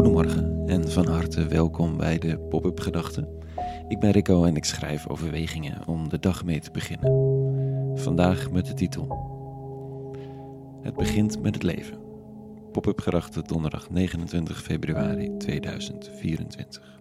Goedemorgen en van harte welkom bij de Pop-up Gedachten. Ik ben Rico en ik schrijf overwegingen om de dag mee te beginnen. Vandaag met de titel Het begint met het leven. Pop-up Gedachten donderdag 29 februari 2024.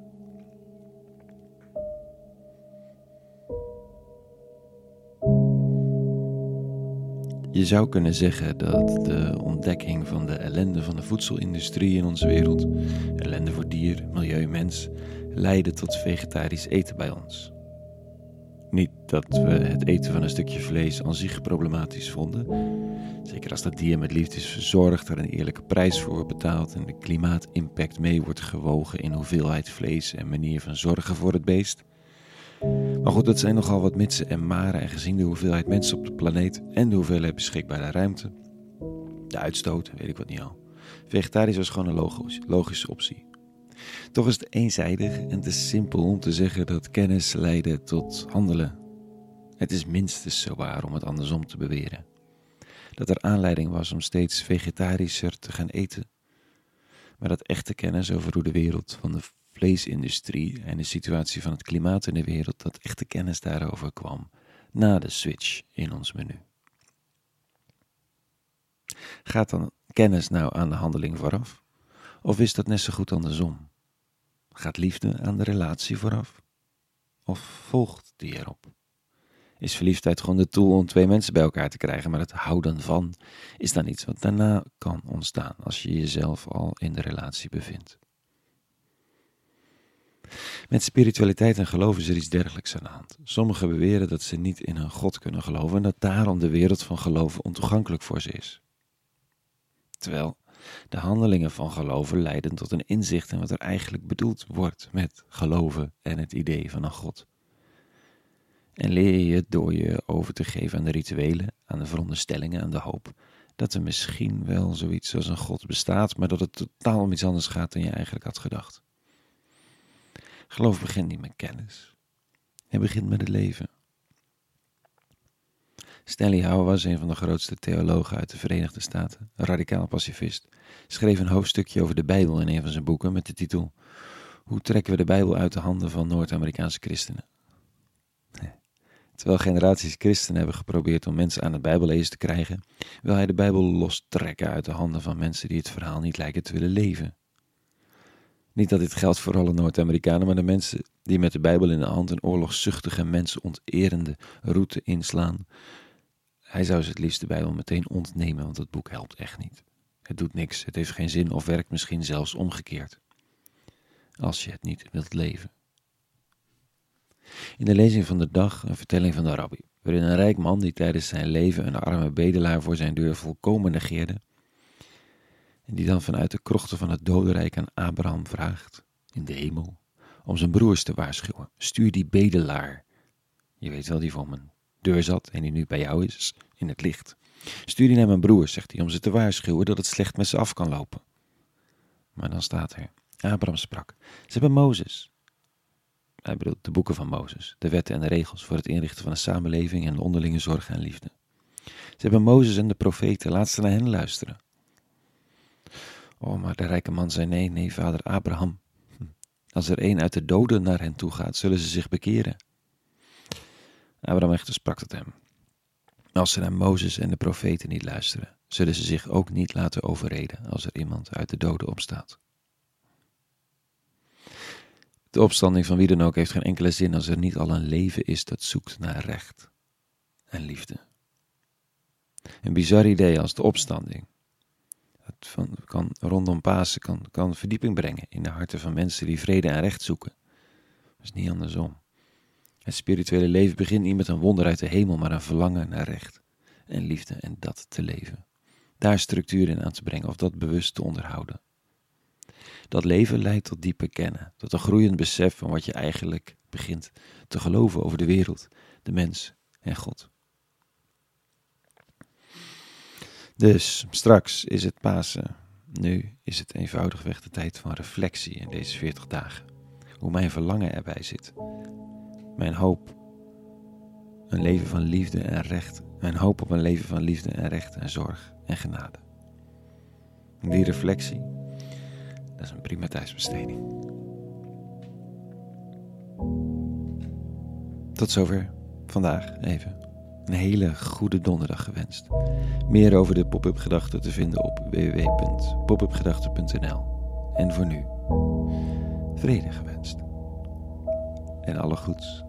Je zou kunnen zeggen dat de ontdekking van de ellende van de voedselindustrie in onze wereld, ellende voor dier, milieu, mens, leidde tot vegetarisch eten bij ons. Niet dat we het eten van een stukje vlees aan zich problematisch vonden. Zeker als dat dier met liefde is verzorgd, er een eerlijke prijs voor wordt betaald en de klimaatimpact mee wordt gewogen in hoeveelheid vlees en manier van zorgen voor het beest. Maar goed, dat zijn nogal wat mitsen en maren en gezien de hoeveelheid mensen op de planeet en de hoeveelheid beschikbare ruimte, de uitstoot, weet ik wat niet al. Vegetarisch was gewoon een logische optie. Toch is het eenzijdig en te simpel om te zeggen dat kennis leidde tot handelen. Het is minstens zo waar om het andersom te beweren. Dat er aanleiding was om steeds vegetarischer te gaan eten. Maar dat echte kennis over hoe de wereld van de vleesindustrie en de situatie van het klimaat in de wereld, dat echte kennis daarover kwam na de switch in ons menu. Gaat dan kennis nou aan de handeling vooraf? Of is dat net zo goed andersom? Gaat liefde aan de relatie vooraf? Of volgt die erop? Is verliefdheid gewoon de tool om twee mensen bij elkaar te krijgen, maar het houden van is dan iets wat daarna kan ontstaan als je jezelf al in de relatie bevindt? Met spiritualiteit en geloof is er iets dergelijks aan de hand. Sommigen beweren dat ze niet in een God kunnen geloven en dat daarom de wereld van geloven ontoegankelijk voor ze is. Terwijl de handelingen van geloven leiden tot een inzicht in wat er eigenlijk bedoeld wordt met geloven en het idee van een God. En leer je door je over te geven aan de rituelen, aan de veronderstellingen, aan de hoop dat er misschien wel zoiets als een God bestaat, maar dat het totaal om iets anders gaat dan je eigenlijk had gedacht. Geloof begint niet met kennis. Het begint met het leven. Stanley was een van de grootste theologen uit de Verenigde Staten, een radicaal pacifist. Schreef een hoofdstukje over de Bijbel in een van zijn boeken met de titel Hoe trekken we de Bijbel uit de handen van Noord-Amerikaanse christenen? Terwijl generaties christenen hebben geprobeerd om mensen aan het Bijbellezen te krijgen, wil hij de Bijbel lostrekken uit de handen van mensen die het verhaal niet lijken te willen leven. Niet dat dit geldt voor alle Noord-Amerikanen, maar de mensen die met de Bijbel in de hand een oorlogszuchtige, mensonterende route inslaan. Hij zou ze het liefst de Bijbel meteen ontnemen, want het boek helpt echt niet. Het doet niks, het heeft geen zin of werkt misschien zelfs omgekeerd. Als je het niet wilt leven. In de lezing van de dag een vertelling van de rabbi, waarin een rijk man die tijdens zijn leven een arme bedelaar voor zijn deur volkomen negeerde, en die dan vanuit de krochten van het dodenrijk aan Abraham vraagt, in de hemel, om zijn broers te waarschuwen. Stuur die bedelaar, je weet wel, die voor mijn deur zat en die nu bij jou is, in het licht. Stuur die naar mijn broers, zegt hij, om ze te waarschuwen dat het slecht met ze af kan lopen. Maar dan staat er, Abraham sprak, ze hebben Mozes. Hij bedoelt de boeken van Mozes, de wetten en de regels voor het inrichten van een samenleving en de onderlinge zorg en liefde. Ze hebben Mozes en de profeten, laat ze naar hen luisteren. Oh, maar de rijke man zei nee, nee, vader Abraham. Als er een uit de doden naar hen toe gaat, zullen ze zich bekeren. Abraham echter sprak tot hem. Als ze naar Mozes en de profeten niet luisteren, zullen ze zich ook niet laten overreden als er iemand uit de doden opstaat. De opstanding van wie dan ook heeft geen enkele zin als er niet al een leven is dat zoekt naar recht en liefde. Een bizar idee als de opstanding, van, kan rondom Pasen kan, kan verdieping brengen in de harten van mensen die vrede en recht zoeken. Dat is niet andersom. Het spirituele leven begint niet met een wonder uit de hemel, maar een verlangen naar recht en liefde en dat te leven. Daar structuur in aan te brengen of dat bewust te onderhouden. Dat leven leidt tot diepe kennen, tot een groeiend besef van wat je eigenlijk begint te geloven over de wereld, de mens en God. Dus straks is het Pasen. Nu is het eenvoudigweg de tijd van reflectie in deze 40 dagen. Hoe mijn verlangen erbij zit. Mijn hoop. Een leven van liefde en recht. Mijn hoop op een leven van liefde en recht en zorg en genade. Die reflectie Dat is een prima thuisbesteding. Tot zover vandaag even. Een hele goede donderdag gewenst. Meer over de pop-up gedachten te vinden op www.popupgedachten.nl. En voor nu, vrede gewenst. En alle goeds.